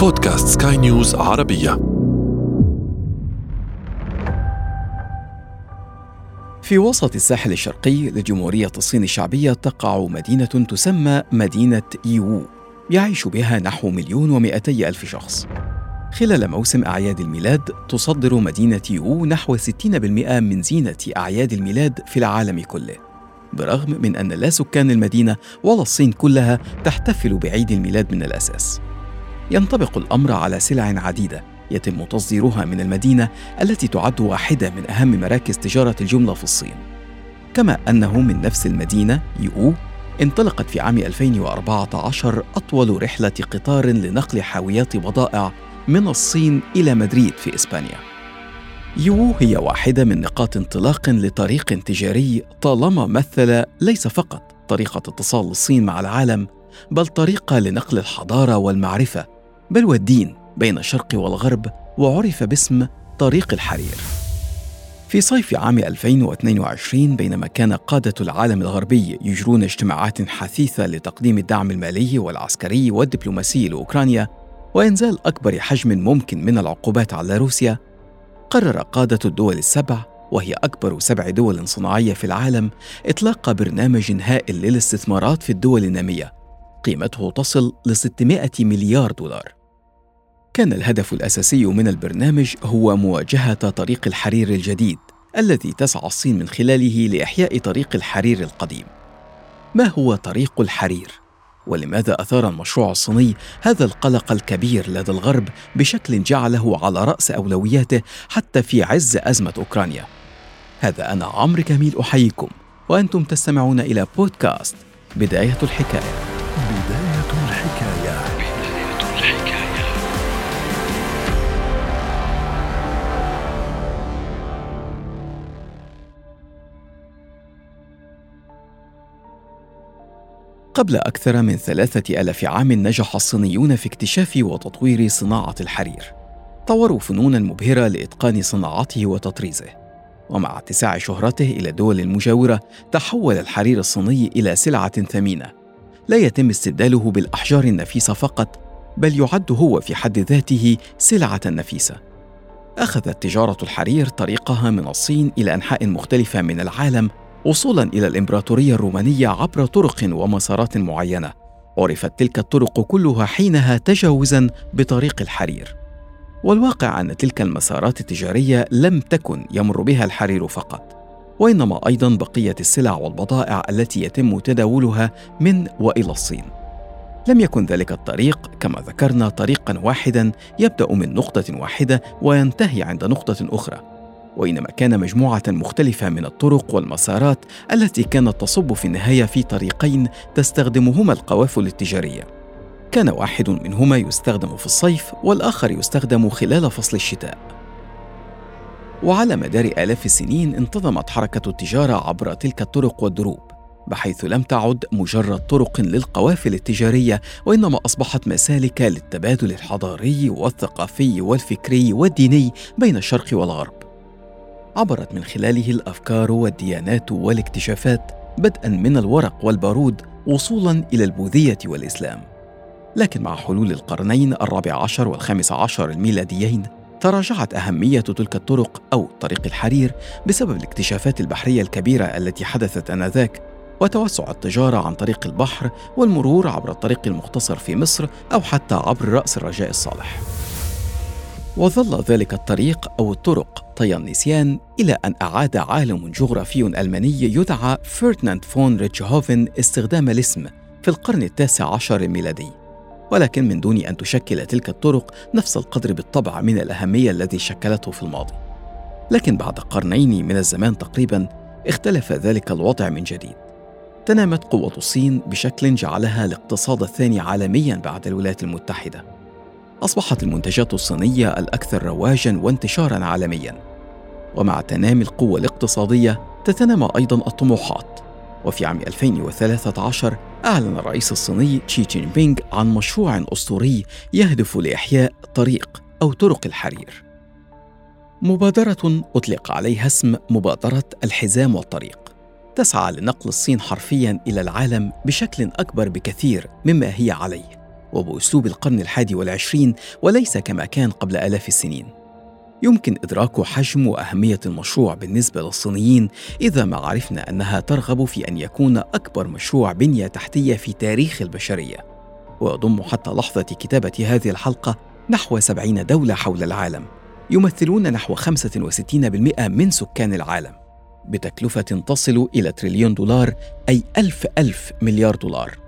بودكاست سكاي نيوز عربية. في وسط الساحل الشرقي لجمهورية الصين الشعبية تقع مدينة تسمى مدينة ييوو يعيش بها نحو مليون ومئتي ألف شخص. خلال موسم أعياد الميلاد تصدر مدينة ييوو نحو 60% من زينة أعياد الميلاد في العالم كله. برغم من أن لا سكان المدينة ولا الصين كلها تحتفل بعيد الميلاد من الأساس. ينطبق الأمر على سلع عديدة يتم تصديرها من المدينة التي تعد واحدة من أهم مراكز تجارة الجملة في الصين كما أنه من نفس المدينة يو انطلقت في عام 2014 أطول رحلة قطار لنقل حاويات بضائع من الصين إلى مدريد في إسبانيا. يو هي واحدة من نقاط انطلاق لطريق تجاري طالما مثل ليس فقط طريقة اتصال الصين مع العالم بل طريقة لنقل الحضارة والمعرفة بل والدين بين الشرق والغرب وعرف باسم طريق الحرير. في صيف عام 2022 بينما كان قادة العالم الغربي يجرون اجتماعات حثيثة لتقديم الدعم المالي والعسكري والدبلوماسي لأوكرانيا وإنزال أكبر حجم ممكن من العقوبات على روسيا قرر قادة الدول السبع وهي أكبر سبع دول صناعية في العالم إطلاق برنامج هائل للاستثمارات في الدول النامية قيمته تصل ل 600 مليار دولار كان الهدف الأساسي من البرنامج هو مواجهة طريق الحرير الجديد الذي تسعى الصين من خلاله لإحياء طريق الحرير القديم. ما هو طريق الحرير؟ ولماذا أثار المشروع الصيني هذا القلق الكبير لدى الغرب بشكل جعله على رأس أولوياته حتى في عز أزمة أوكرانيا؟ هذا أنا عمرو كميل أحييكم وأنتم تستمعون إلى بودكاست بداية الحكاية. بداية الحكاية. بداية الحكاية. قبل أكثر من ثلاثة ألاف عام نجح الصينيون في اكتشاف وتطوير صناعة الحرير. طوروا فنونا مبهرة لإتقان صناعته وتطريزه. ومع اتساع شهرته إلى الدول المجاورة تحول الحرير الصيني إلى سلعة ثمينة. لا يتم استبداله بالأحجار النفيسة فقط بل يعد هو في حد ذاته سلعة نفيسة. أخذت تجارة الحرير طريقها من الصين إلى أنحاء مختلفة من العالم وصولا إلى الإمبراطورية الرومانية عبر طرق ومسارات معينة. عرفت تلك الطرق كلها حينها تجاوزا بطريق الحرير. والواقع أن تلك المسارات التجارية لم تكن يمر بها الحرير فقط وإنما أيضا بقية السلع والبضائع التي يتم تداولها من وإلى الصين. لم يكن ذلك الطريق كما ذكرنا طريقا واحدا يبدأ من نقطة واحدة وينتهي عند نقطة أخرى. وإنما كان مجموعة مختلفة من الطرق والمسارات التي كانت تصب في النهاية في طريقين تستخدمهما القوافل التجارية. كان واحد منهما يستخدم في الصيف والآخر يستخدم خلال فصل الشتاء. وعلى مدار آلاف السنين انتظمت حركة التجارة عبر تلك الطرق والدروب. بحيث لم تعد مجرد طرق للقوافل التجارية وإنما أصبحت مسالك للتبادل الحضاري والثقافي والفكري والديني بين الشرق والغرب عبرت من خلاله الأفكار والديانات والاكتشافات بدءا من الورق والبارود وصولا إلى البوذية والإسلام لكن مع حلول القرنين الرابع عشر والخامس عشر الميلاديين تراجعت أهمية تلك الطرق أو طريق الحرير بسبب الاكتشافات البحرية الكبيرة التي حدثت آنذاك وتوسع التجارة عن طريق البحر والمرور عبر الطريق المختصر في مصر أو حتى عبر رأس الرجاء الصالح. وظل ذلك الطريق أو الطرق طي النسيان إلى أن أعاد عالم جغرافي ألماني يدعى فرتناند فون ريتشهوفن استخدام الاسم في القرن التاسع عشر الميلادي. ولكن من دون أن تشكل تلك الطرق نفس القدر بالطبع من الأهمية الذي شكلته في الماضي. لكن بعد قرنين من الزمان تقريبا اختلف ذلك الوضع من جديد. تنامت قوة الصين بشكل جعلها الاقتصاد الثاني عالميا بعد الولايات المتحدة. أصبحت المنتجات الصينية الأكثر رواجا وانتشارا عالميا. ومع تنامي القوة الاقتصادية تتنامى أيضا الطموحات. وفي عام 2013 أعلن الرئيس الصيني تشي جين بينغ عن مشروع أسطوري يهدف لإحياء طريق أو طرق الحرير. مبادرة أطلق عليها اسم مبادرة الحزام والطريق. تسعى لنقل الصين حرفيا إلى العالم بشكل أكبر بكثير مما هي عليه. وبأسلوب القرن الحادي والعشرين وليس كما كان قبل آلاف السنين. يمكن إدراك حجم وأهمية المشروع بالنسبة للصينيين إذا ما عرفنا أنها ترغب في أن يكون أكبر مشروع بنية تحتية في تاريخ البشرية. ويضم حتى لحظة كتابة هذه الحلقة نحو سبعين دولة حول العالم يمثلون نحو 65% من سكان العالم بتكلفة تصل إلى تريليون دولار أي ألف ألف مليار دولار.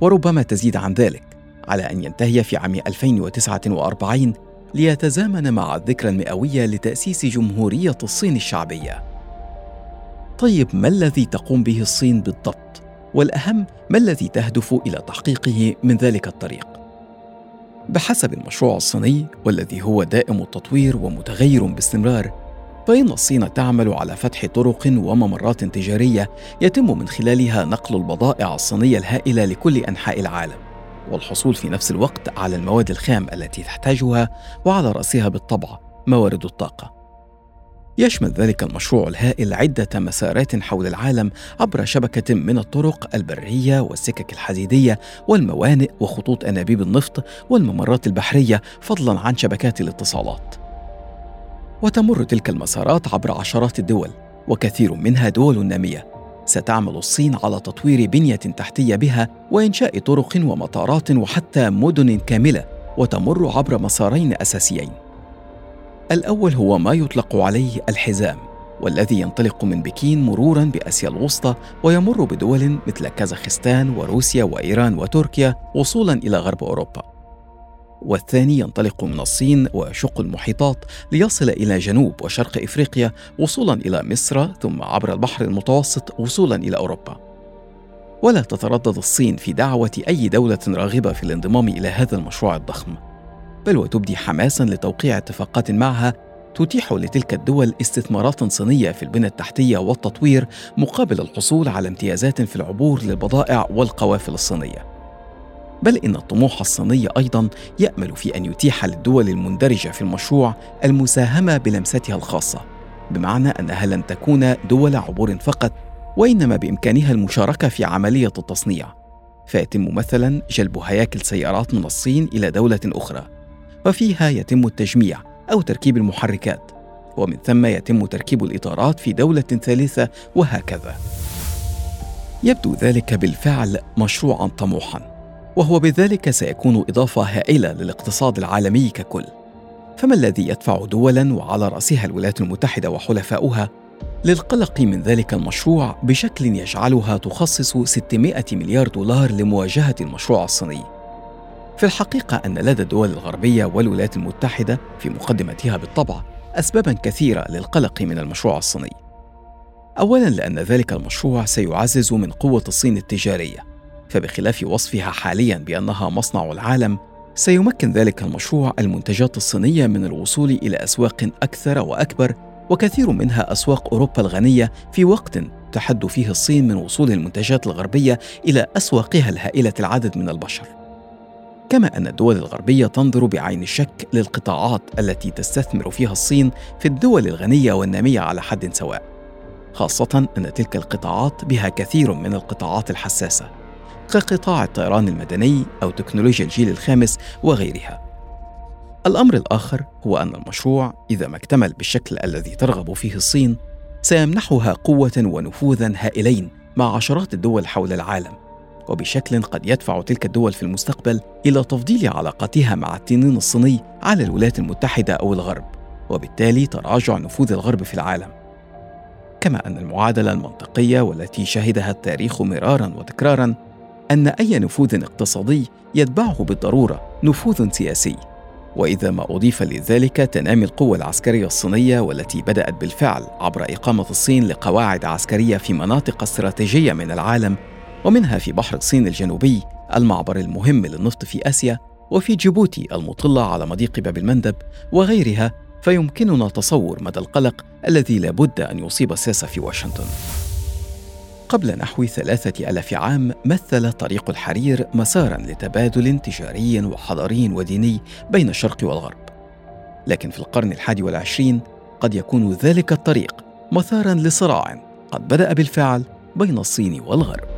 وربما تزيد عن ذلك. على أن ينتهي في عام 2049 ليتزامن مع الذكرى المئوية لتأسيس جمهورية الصين الشعبية. طيب ما الذي تقوم به الصين بالضبط؟ والأهم ما الذي تهدف إلى تحقيقه من ذلك الطريق؟ بحسب المشروع الصيني والذي هو دائم التطوير ومتغير باستمرار فإن الصين تعمل على فتح طرق وممرات تجارية يتم من خلالها نقل البضائع الصينية الهائلة لكل أنحاء العالم والحصول في نفس الوقت على المواد الخام التي تحتاجها وعلى رأسها بالطبع موارد الطاقة. يشمل ذلك المشروع الهائل عدة مسارات حول العالم عبر شبكة من الطرق البرية والسكك الحديدية والموانئ وخطوط أنابيب النفط والممرات البحرية فضلا عن شبكات الاتصالات. وتمر تلك المسارات عبر عشرات الدول وكثير منها دول نامية ستعمل الصين على تطوير بنية تحتية بها وإنشاء طرق ومطارات وحتى مدن كاملة وتمر عبر مسارين أساسيين. الأول هو ما يطلق عليه الحزام والذي ينطلق من بكين مرورا بأسيا الوسطى ويمر بدول مثل كازاخستان وروسيا وإيران وتركيا وصولا إلى غرب أوروبا. والثاني ينطلق من الصين ويشق المحيطات ليصل إلى جنوب وشرق إفريقيا وصولا إلى مصر ثم عبر البحر المتوسط وصولا إلى أوروبا. ولا تتردد الصين في دعوة أي دولة راغبة في الانضمام إلى هذا المشروع الضخم. بل وتبدي حماسا لتوقيع اتفاقات معها تتيح لتلك الدول استثمارات صينية في البنى التحتية والتطوير مقابل الحصول على امتيازات في العبور للبضائع والقوافل الصينية. بل إن الطموح الصيني أيضا يأمل في أن يتيح للدول المندرجة في المشروع المساهمة بلمستها الخاصة بمعنى أنها لن تكون دول عبور فقط وإنما بإمكانها المشاركة في عملية التصنيع. فيتم مثلا جلب هياكل سيارات من الصين إلى دولة أخرى وفيها يتم التجميع أو تركيب المحركات ومن ثم يتم تركيب الإطارات في دولة ثالثة وهكذا. يبدو ذلك بالفعل مشروعا طموحا. وهو بذلك سيكون إضافة هائلة للاقتصاد العالمي ككل. فما الذي يدفع دولا وعلى رأسها الولايات المتحدة وحلفاؤها للقلق من ذلك المشروع بشكل يجعلها تخصص 600 مليار دولار لمواجهة المشروع الصيني؟ في الحقيقة أن لدى الدول الغربية والولايات المتحدة في مقدمتها بالطبع اسبابا كثيرة للقلق من المشروع الصيني. اولا لأن ذلك المشروع سيعزز من قوة الصين التجارية. فبخلاف وصفها حاليا بأنها مصنع العالم سيمكن ذلك المشروع المنتجات الصينية من الوصول إلى أسواق أكثر وأكبر وكثير منها أسواق أوروبا الغنية في وقت تحد فيه الصين من وصول المنتجات الغربية إلى أسواقها الهائلة العدد من البشر. كما أن الدول الغربية تنظر بعين الشك للقطاعات التي تستثمر فيها الصين في الدول الغنية والنامية على حد سواء خاصة أن تلك القطاعات بها كثير من القطاعات الحساسة. كقطاع الطيران المدني أو تكنولوجيا الجيل الخامس وغيرها. الأمر الآخر هو أن المشروع إذا ما اكتمل بالشكل الذي ترغب فيه الصين سيمنحها قوة ونفوذا هائلين مع عشرات الدول حول العالم وبشكل قد يدفع تلك الدول في المستقبل إلى تفضيل علاقتها مع التنين الصيني على الولايات المتحدة أو الغرب وبالتالي تراجع نفوذ الغرب في العالم كما أن المعادلة المنطقية والتي شهدها التاريخ مرارا وتكرارا أن أي نفوذ اقتصادي يتبعه بالضرورة نفوذ سياسي. وإذا ما أضيف لذلك تنامي القوة العسكرية الصينية والتي بدأت بالفعل عبر إقامة الصين لقواعد عسكرية في مناطق استراتيجية من العالم ومنها في بحر الصين الجنوبي المعبر المهم للنفط في آسيا وفي جيبوتي المطلة على مضيق باب المندب وغيرها فيمكننا تصور مدى القلق الذي لا بد أن يصيب الساسه في واشنطن. قبل نحو ثلاثة ألاف عام مثل طريق الحرير مسارا لتبادل تجاري وحضاري وديني بين الشرق والغرب. لكن في القرن الحادي والعشرين قد يكون ذلك الطريق مثارا لصراع قد بدأ بالفعل بين الصين والغرب.